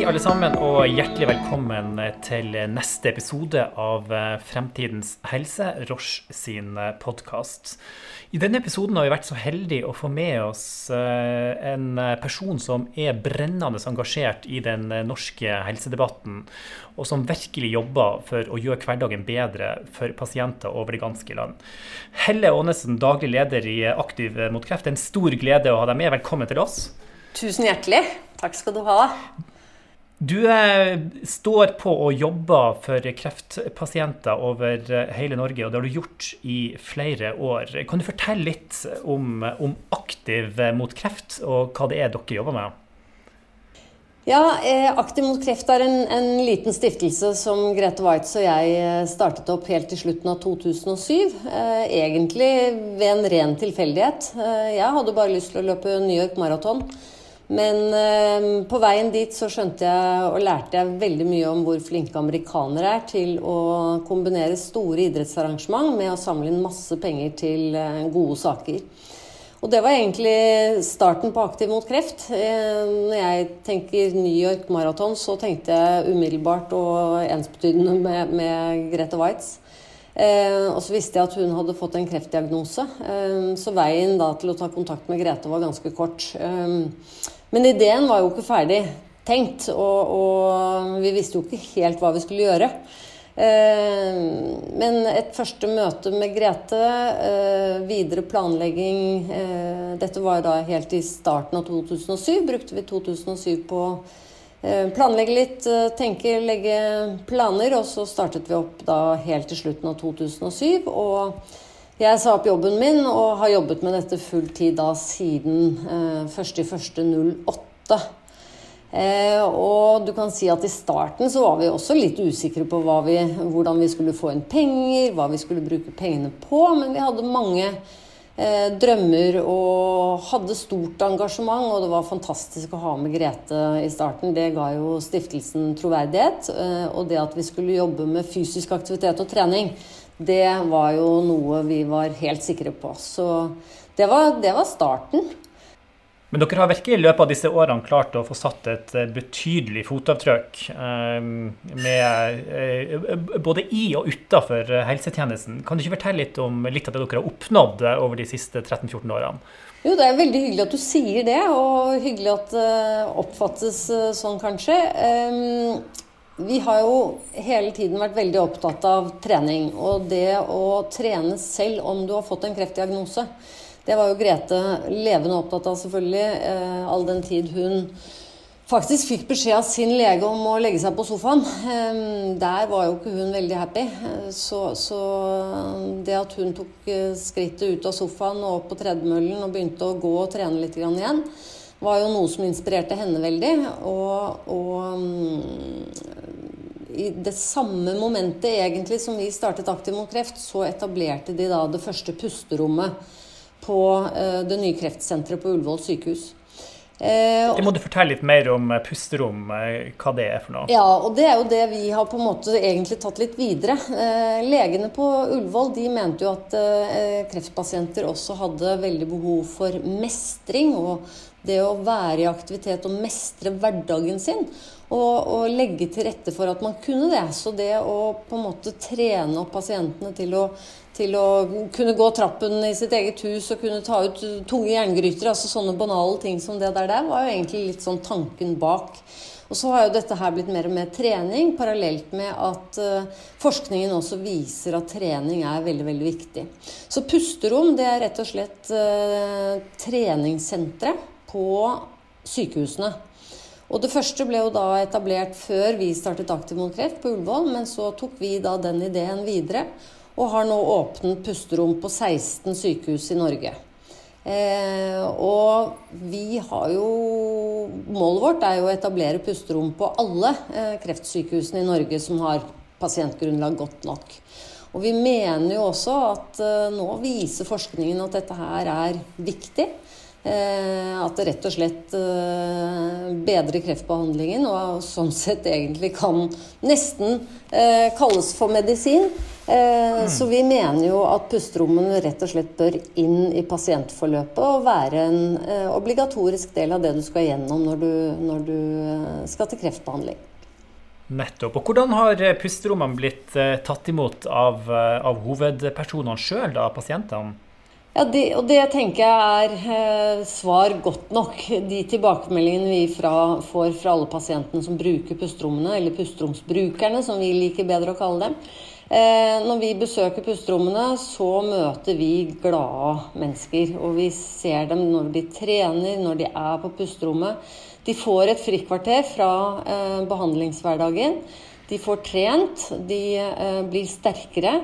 Hei, alle sammen, og hjertelig velkommen til neste episode av Fremtidens helse, Roche sin podkast. I denne episoden har vi vært så heldige å få med oss eh, en person som er brennende engasjert i den norske helsedebatten, og som virkelig jobber for å gjøre hverdagen bedre for pasienter over det ganske land. Helle Aanesen, daglig leder i Aktiv mot kreft. En stor glede å ha deg med. Velkommen til oss. Tusen hjertelig. Takk skal du ha. Du eh, står på og jobber for kreftpasienter over eh, hele Norge, og det har du gjort i flere år. Kan du fortelle litt om, om Aktiv mot kreft, og hva det er dere jobber med? Ja, eh, Aktiv mot kreft er en, en, liten stiftelse som Grete Waitz og jeg startet opp helt til slutten av 2007. Egentlig ved en ren tilfeldighet. Jeg hadde bare lyst til å løpe New York Marathon. Men eh, på veien dit så skjønte jeg og lærte jeg veldig mye om hvor flinke amerikanere er til å kombinere store idrettsarrangement med å samle inn masse penger til eh, gode saker. Og det var egentlig starten på Aktiv mot kreft. Eh, når jeg tenker New York Marathon, så tenkte jeg umiddelbart og ensbetydende med, med Grete Waitz. Eh, og så visste jeg at hun hadde fått en kreftdiagnose. Eh, så veien da til å ta kontakt med Grete var ganske kort. Eh, men ideen var jo ikke ferdig tenkt, og, og vi visste jo ikke helt hva vi skulle gjøre. Eh, men et første møte med Grete, eh, videre planlegging eh, Dette var da helt i starten av 2007. Brukte vi 2007 på å planlegge litt, tenke, legge planer. Og så startet vi opp da helt til slutten av 2007. og jeg sa opp jobben min og har jobbet med dette full tid da siden eh, 1.1.08. Eh, og du kan si at i starten så var vi også litt usikre på vi, hvordan vi skulle få inn penger, hva vi skulle bruke pengene på, men vi hadde mange eh, drømmer og hadde stort engasjement, og det var fantastisk å ha med Grete i starten. Det ga jo stiftelsen troverdighet. Eh, og det at vi skulle jobbe med fysisk aktivitet og trening, det var jo noe vi var helt sikre på. Så det var, det var starten. Men dere har virkelig i løpet av disse årene klart å få satt et eh, betydelig fotavtrykk eh, med, eh, både i og utafor helsetjenesten. Kan du ikke fortelle litt om litt av det dere har oppnådd over de siste 13-14 årene? Jo, det er veldig hyggelig at du sier det, og hyggelig at det oppfattes sånn, kanskje. Vi har jo hele tiden vært veldig opptatt av trening. Og det å trene selv om du har fått en kreftdiagnose, det var jo Grete levende opptatt av, selvfølgelig. Eh, all den tid hun faktisk fikk beskjed av sin lege om å legge seg på sofaen. Eh, der var jo ikke hun veldig happy. Eh, så, så det at hun tok skrittet ut av sofaen og opp på tredemøllen og begynte å gå og trene litt igjen, var jo noe som inspirerte henne veldig. Og, og mm, i det samme momentet egentlig som vi startet Aktiv mot kreft, så etablerte de da det første pusterommet på uh, det nye kreftsenteret på Ullevål sykehus. Eh, det må du fortelle litt mer om eh, pusterom, hva det er for noe? Ja, og det er jo det vi har på en måte egentlig tatt litt videre. Legene på Ullevål de mente jo at kreftpasienter også hadde veldig behov for mestring og det å være i aktivitet og mestre hverdagen sin. Og, og, legge til rette for at man kunne det. Så det å på en måte trene opp pasientene til å, til å kunne gå trappen i sitt eget hus og kunne ta ut tunge jerngryter, altså sånne banale ting som det der, der var jo egentlig litt sånn tanken bak. Og så har jo dette her blitt mer og mer trening, parallelt med at uh, forskningen også viser at trening er veldig, veldig viktig. Så pusterom det er rett og slett uh, treningssentre på sykehusene. Og Det første ble jo da etablert før vi startet Aktiv mot kreft på Ullevål, men så tok vi da den ideen videre og har nå åpnet pusterom på 16 sykehus i Norge. Eh, og vi har jo Målet vårt er jo å etablere pusterom på alle eh, kreftsykehusene i Norge som har pasientgrunnlag godt nok. Og vi mener jo også at eh, nå viser forskningen at dette her er viktig. Eh, at det rett og slett eh, bedrer kreftbehandlingen, og sånn sett egentlig kan nesten eh, kalles for medisin. Så vi mener jo at pusterommene rett og slett bør inn i pasientforløpet og være en obligatorisk del av det du skal gjennom når du, når du skal til kreftbehandling. Nettopp. Og hvordan har pusterommene blitt tatt imot av, av hovedpersonene sjøl, da, pasientene? Ja, det, og det tenker jeg er eh, svar godt nok. De tilbakemeldingene vi fra, får fra alle pasientene som bruker pusterommene, eller pusteromsbrukerne, som vi liker bedre å kalle dem. Eh, når vi besøker pusterommene, så møter vi glade mennesker. Og vi ser dem når de trener, når de er på pusterommet. De får et frikvarter fra eh, behandlingshverdagen. De får trent, de eh, blir sterkere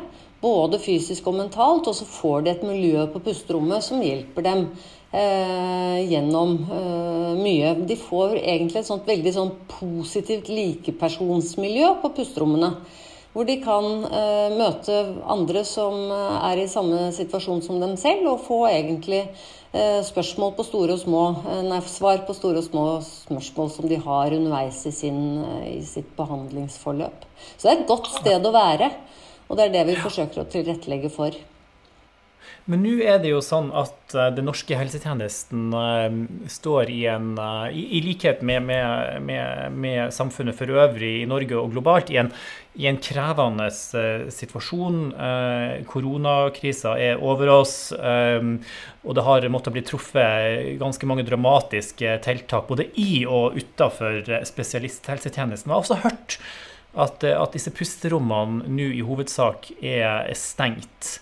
både fysisk og mentalt, og så får de et miljø på pusterommet som hjelper dem eh, gjennom eh, mye. De får egentlig et sånt veldig sånn positivt likepersonsmiljø på pusterommene. Hvor de kan eh, møte andre som eh, er i samme situasjon som dem selv, og få egentlig eh, spørsmål på store og små, eh, nei, svar på store og små spørsmål som de har underveis i, sin, i sitt behandlingsforløp. Så det er et godt sted å være. Og det er det vi forsøker å tilrettelegge for. Men nå er det jo sånn at uh, den norske helsetjenesten uh, står i en i, i, likhet med, med, med, med, samfunnet for øvrig i Norge og globalt i en, i en krevende situasjon. Koronakrisa er over oss, og det har måttet bli truffet ganske mange dramatiske tiltak både i og utafor spesialisthelsetjenesten. Jeg har også hørt at, eh, at disse pusterommene nå i hovedsak er, er stengt.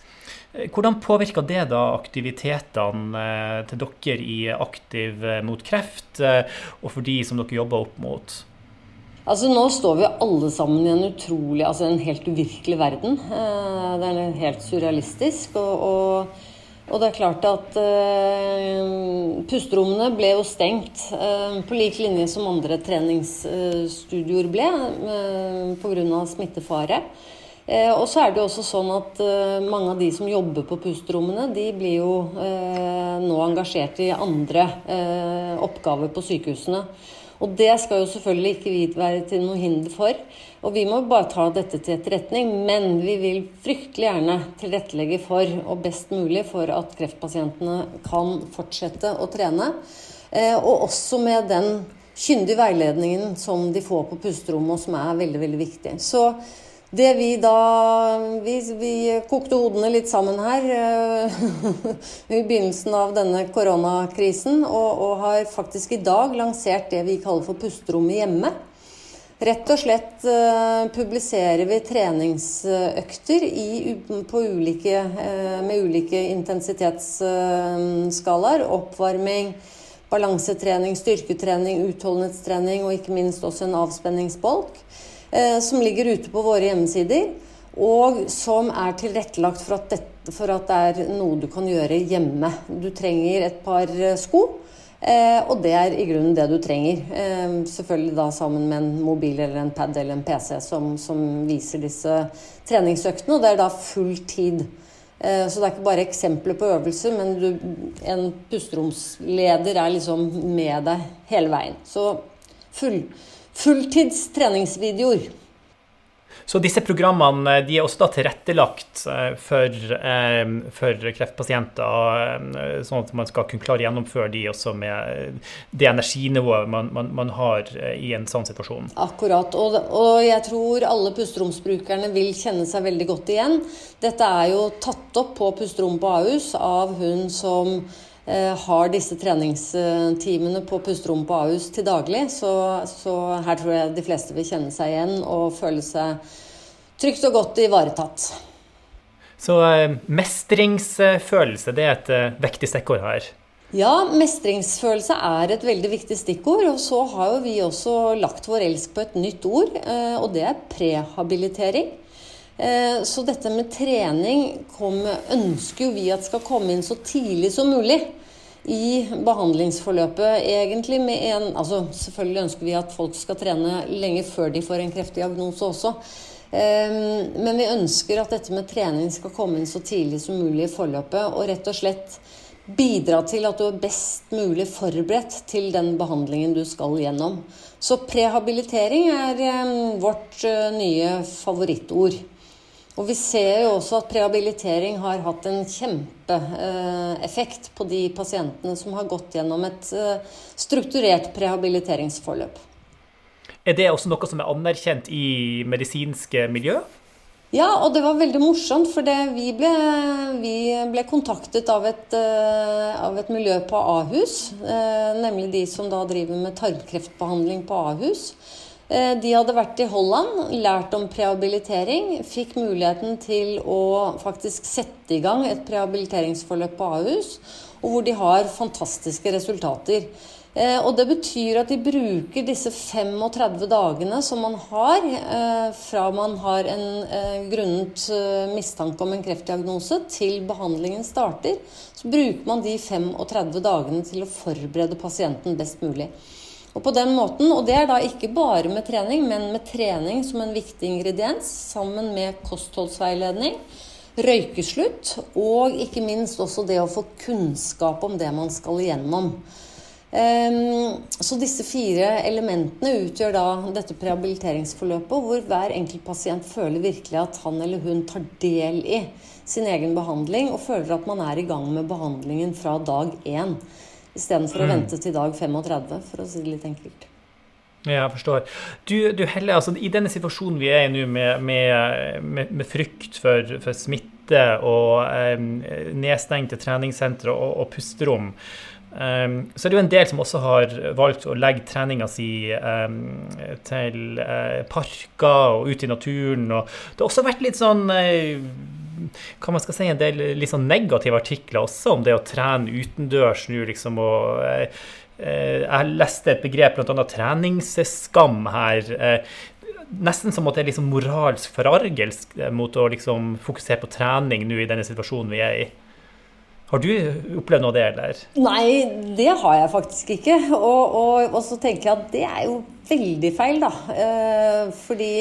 Eh, hvordan påvirker det da aktivitetene eh, til dere i Aktiv mot kreft, og for de som dere jobber opp mot? Altså Nå står vi alle sammen i en utrolig, altså en helt uvirkelig verden. Det er helt surrealistisk. og, og og det er klart at uh, pusterommene ble jo stengt uh, på lik linje som andre treningsstudioer ble uh, pga. smittefare. Uh, og så er det jo også sånn at mange av de som jobber på pusterommene, de blir jo nå engasjert i andre oppgaver på sykehusene. Og det skal jo selvfølgelig ikke vi være til noe hinder for. Og vi må bare ta dette til etterretning. Men vi vil fryktelig gjerne tilrettelegge for, og best mulig, for at kreftpasientene kan fortsette å trene. Eh, og også med den kyndige veiledningen som de får på pusterommet, og som er veldig, veldig viktig. Så det vi da vi, vi, kokte hodene litt sammen her uh, i begynnelsen av denne koronakrisen, og, og, har faktisk i dag lansert det vi kaller for pusterommet hjemme. Rett og slett uh, publiserer vi treningsøkter i, ulike, uh, med ulike intensitetsskalaer. oppvarming, balansetrening, styrketrening, utholdenhetstrening og ikke minst også en avspenningsbolk. Eh, som ligger ute på våre hjemmesider. Og som er tilrettelagt for at, dette, for at det er noe du kan gjøre hjemme. Du trenger et par eh, sko. Eh, og det er i grunnen det du trenger. Selvfølgelig da sammen med en mobil eller en pad eller en PC som, som viser disse treningsøktene. Og det er da full tid. Så det er ikke bare eksempler på øvelser, men du, en pusteromsleder er liksom med deg hele veien. Så full fulltids treningsvideoer. Så disse programmene de er også da tilrettelagt eh, for, eh, for, kreftpasienter, sånn at man skal kunne klare å gjennomføre de også med det energinivået man, man, man har i en sånn situasjon? Akkurat. Og, og, jeg tror alle pusteromsbrukerne vil kjenne seg veldig godt igjen. Dette er jo tatt opp på pusterom på Ahus av hun som Eh, har disse treningstimene på pusterommet på Ahus til daglig. Så, så, her tror jeg de fleste vil kjenne seg igjen og føle seg trygt og godt ivaretatt. Så eh, mestringsfølelse, det er et vektig viktig stikkord her? Ja, mestringsfølelse er et veldig viktig stikkord. Og så har jo vi også lagt vår elsk på et nytt ord, og det er prehabilitering. Eh, så dette med trening kom, ønsker jo vi at skal komme inn så tidlig som mulig i behandlingsforløpet. Egentlig med en, altså Selvfølgelig ønsker vi at folk skal trene lenge før de får en kreftdiagnose også. Eh, men vi ønsker at dette med trening skal komme inn så tidlig som mulig i forløpet. Og rett og slett bidra til at du er best mulig forberedt til den behandlingen du skal gjennom. Så prehabilitering er eh, vårt nye favorittord. Og vi ser jo også at prehabilitering har hatt en kjempeeffekt på de pasientene som har gått gjennom et strukturert prehabiliteringsforløp. Er det også noe som er anerkjent i medisinske miljø? Ja, og det var veldig morsomt, for vi ble, vi, ble, kontaktet av et, uh, av et, miljø på Ahus. Nemlig de som da driver med tarmkreftbehandling på Ahus. Uh, de hadde vært i Holland, lært om prehabilitering. Fikk muligheten til å faktisk sette i gang et prehabiliteringsforløp på Ahus. Og hvor de har fantastiske resultater. Eh, og det betyr at de bruker disse 35 dagene som man har eh, fra man har en eh, grunnet mistanke om en kreftdiagnose til behandlingen starter. Så bruker man de 35 dagene til å forberede pasienten best mulig. Og på den måten, og det er da ikke bare med trening, men med trening som en viktig ingrediens, sammen med kostholdsveiledning, røykeslutt og ikke minst også det å få kunnskap om det man skal igjennom. Ehm, så disse fire elementene utgjør da dette prehabiliteringsforløpet, hvor hver enkelt pasient føler virkelig at han eller hun tar del i sin egen behandling, og føler at man er i gang med behandlingen fra dag én. Istedenfor mm. å vente til dag 35, for å si det litt enkelt. Ja, jeg forstår. Du, du Helle, altså, I denne situasjonen vi er i nå, med, med, med, med, frykt for, for smitte og eh, nedstengte treningssentre og, og pusterom, Um, så er det jo en del som også har valgt å legge treninga si um, til uh, parker og ut i naturen. Og det har også vært litt sånn uh, hva man skal si, en del litt sånn negative artikler også om det å trene utendørs nå, liksom. og eh, Jeg leste et begrep, bl.a. treningsskam her. Nesten som at det er liksom moralsk forargelse mot å liksom fokusere på trening nå i denne situasjonen vi er i. Har du opplevd noe av det, eller? Nei, det har jeg faktisk ikke. Og, og, og, så tenker jeg at det er jo veldig feil, da. Eh, fordi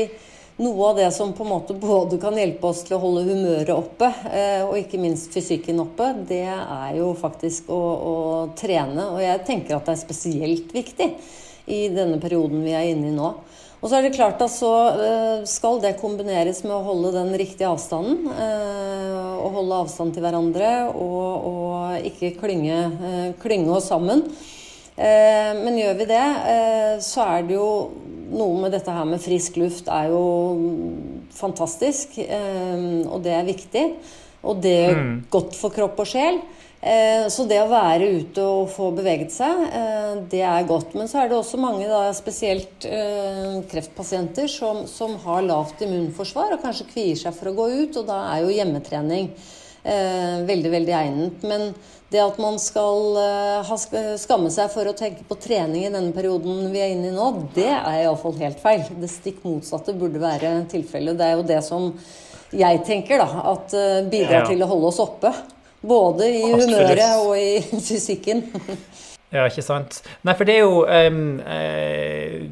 noe av det som på en måte både kan hjelpe oss til å holde humøret oppe, eh, og ikke minst fysikken oppe, det er jo faktisk å, å trene. Og jeg tenker at det er spesielt viktig i denne perioden vi er inne i nå. Og så er det klart at så eh, skal det kombineres med å holde den riktige avstanden. Å og holde avstand til hverandre og, og ikke klynge, eh, klynge, oss sammen. Men gjør vi det, så er det jo noe med dette her med frisk luft er jo fantastisk. Og det er viktig. Og det er mm. godt for kropp og sjel. Eh, så det å være ute og få beveget seg, eh, det er godt. Men så er det også mange, da, spesielt eh, kreftpasienter, som, som, har lavt immunforsvar og kanskje kvier seg for å gå ut. Og da er jo hjemmetrening veldig, veldig egnet. Men det at man skal ha, skamme seg for å tenke på trening i denne perioden vi er inne i nå, det er iallfall helt feil. Det stikk motsatte burde være tilfellet. Det er jo det som jeg tenker da, at bidrar til å holde oss oppe. Både i Absolutt. humøret og i fysikken. Ja, ikke sant. Nei, for det er jo um,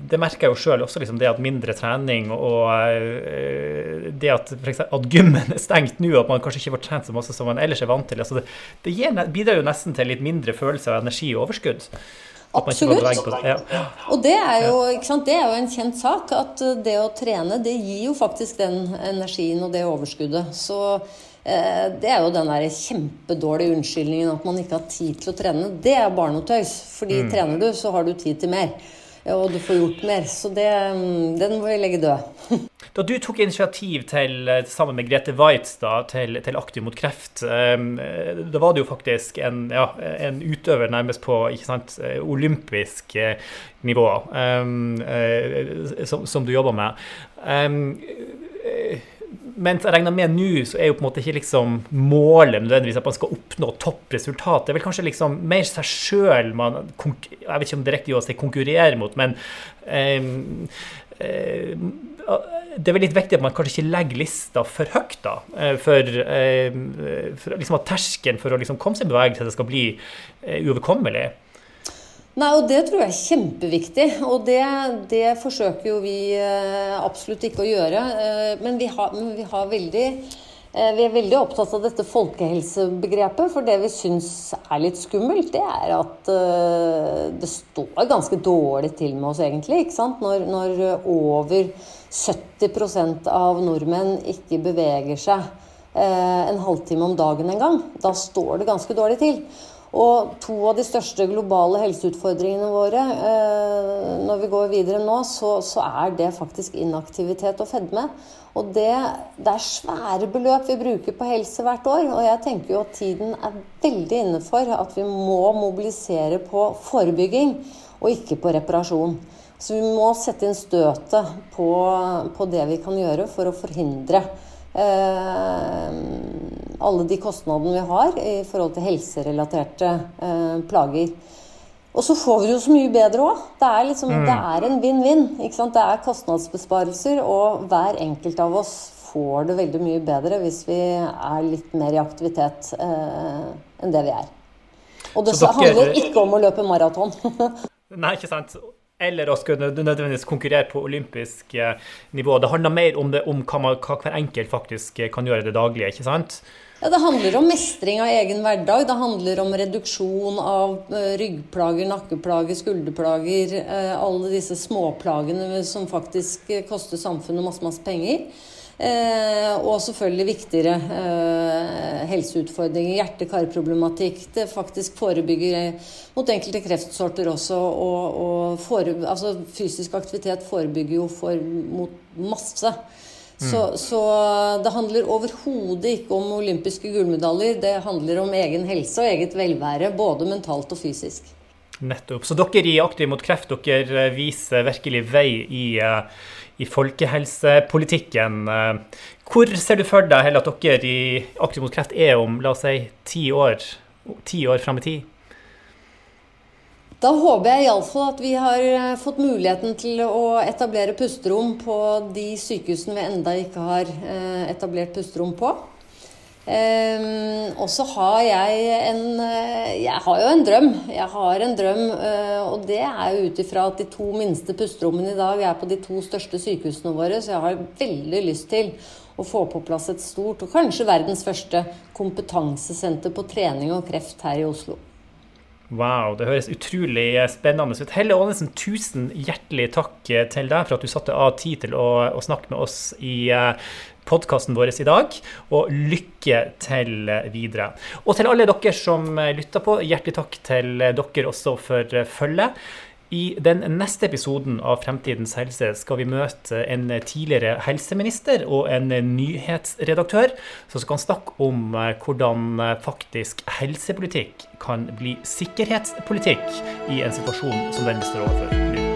Det merker jeg jo sjøl også, liksom det at mindre trening og uh, det at, eksempel, at gymmen er stengt nå, at man kanskje ikke får trent så masse som man ellers er vant til. Altså det, det gir, bidrar jo nesten til litt mindre følelse av energi og overskudd. Absolutt. Ja. Og det er, jo, det er, jo, en kjent sak at det å trene, det gir jo faktisk den energien og det overskuddet. Så det er jo den der kjempedårlige unnskyldningen at man ikke har tid til å trene. Det er bare noe tøys. Fordi mm. trener du, så har du tid til mer. Og du får gjort mer. Så det, mm, den må vi legge død. Da du tok initiativ til, eh, sammen med Grete Waitz da, til, til Aktiv mot kreft, ehm, da var det jo faktisk en, ja, en utøver nærmest på sant, olympisk eh, nivå som, som, du jobber med. Um, mens jeg regner med nå, så er jo på en måte ikke liksom målet nødvendigvis at man skal oppnå toppresultat. Det er vel kanskje liksom mer seg sjøl man Jeg vet ikke om er å si konkurrerer mot, men eh, det er vel litt viktig at man kanskje ikke legger lista for høyt. da, eh, For, eh, for liksom at terskelen for å liksom komme seg i bevegelse skal bli uoverkommelig. Nei, og Det tror jeg er kjempeviktig. Og det, det forsøker jo vi eh, absolutt ikke å gjøre. Eh, men vi har, men vi har veldig eh, vi er veldig opptatt av dette folkehelsebegrepet, for det vi syns er litt skummelt, det er at det står ganske dårlig til med oss, egentlig. ikke sant? Når, når over 70% av nordmenn ikke beveger seg en halvtime om dagen engang. Da står det ganske dårlig til. Og to av de største globale helseutfordringene våre eh, når vi går videre nå, så, så, er det faktisk inaktivitet og fedme. Og det, det, er svære beløp vi bruker på helse hvert år. Og jeg tenker jo at tiden er veldig inne for at vi må mobilisere på forebygging og ikke på reparasjon. Så vi må sette inn støtet på, på det vi kan gjøre for å forhindre eh, alle de kostnadene vi har i forhold til helserelaterte eh, plager. Og så får vi det jo så mye bedre òg. Det, liksom, mm. det, er en vinn-vinn. Det er kostnadsbesparelser, og hver enkelt av oss får det veldig mye bedre hvis vi er litt mer i aktivitet eh, enn det vi er. Og det dere... handler ikke om å løpe maraton. Nei, ikke sant eller å skulle nødvendigvis konkurrere på olympisk eh, nivå. Det handler mer om, det, om hva, man, hva, hver enkelt faktisk kan gjøre det daglige, ikke sant? Ja, Det handler om mestring av egen hverdag. Det handler om reduksjon av eh, ryggplager, nakkeplager, skulderplager. Alle disse småplagene som faktisk koster samfunnet masse, masse penger. Eh, og selvfølgelig viktigere eh, helseutfordringer, hjerte-kar-problematikk. Det faktisk forebygger mot enkelte kreftsorter også. Og, og fore, altså fysisk aktivitet forebygger jo for, mot masse. Så, mm. så, det handler overhodet ikke om olympiske gullmedaljer. Det handler om egen helse og eget velvære, både mentalt og fysisk. Nettopp. Så dere i Aktiv mot kreft dere viser virkelig vei i uh, i folkehelsepolitikken. Eh, hvor ser du for deg at dere i Aktiv mot kreft er om la oss si, ti år, ti år fram i tid? Da håper jeg iallfall at vi har eh, fått muligheten til å etablere pusterom på de sykehusene vi enda ikke har eh, etablert pusterom på. Um, og så har jeg en eh, Jeg har jo en drøm. Jeg har en drøm, og det er jo ut ifra at de to minste pusterommene i dag er på de to største sykehusene våre, så jeg har veldig lyst til å få på plass et stort, og kanskje verdens første, kompetansesenter på trening og kreft her i Oslo. Wow, det høres utrolig spennende ut. Helle Aanesen, tusen hjertelig takk til deg for at du satte av tid til å, å snakke med oss i uh, podkasten vår i dag, og lykke til videre. Og til alle dere som lytter på, hjertelig takk til dere også for følget. I den neste episoden av Fremtidens helse skal vi møte en tidligere helseminister og en nyhetsredaktør som kan snakke om hvordan faktisk helsepolitikk kan bli sikkerhetspolitikk i en situasjon som den vi står overfor nå.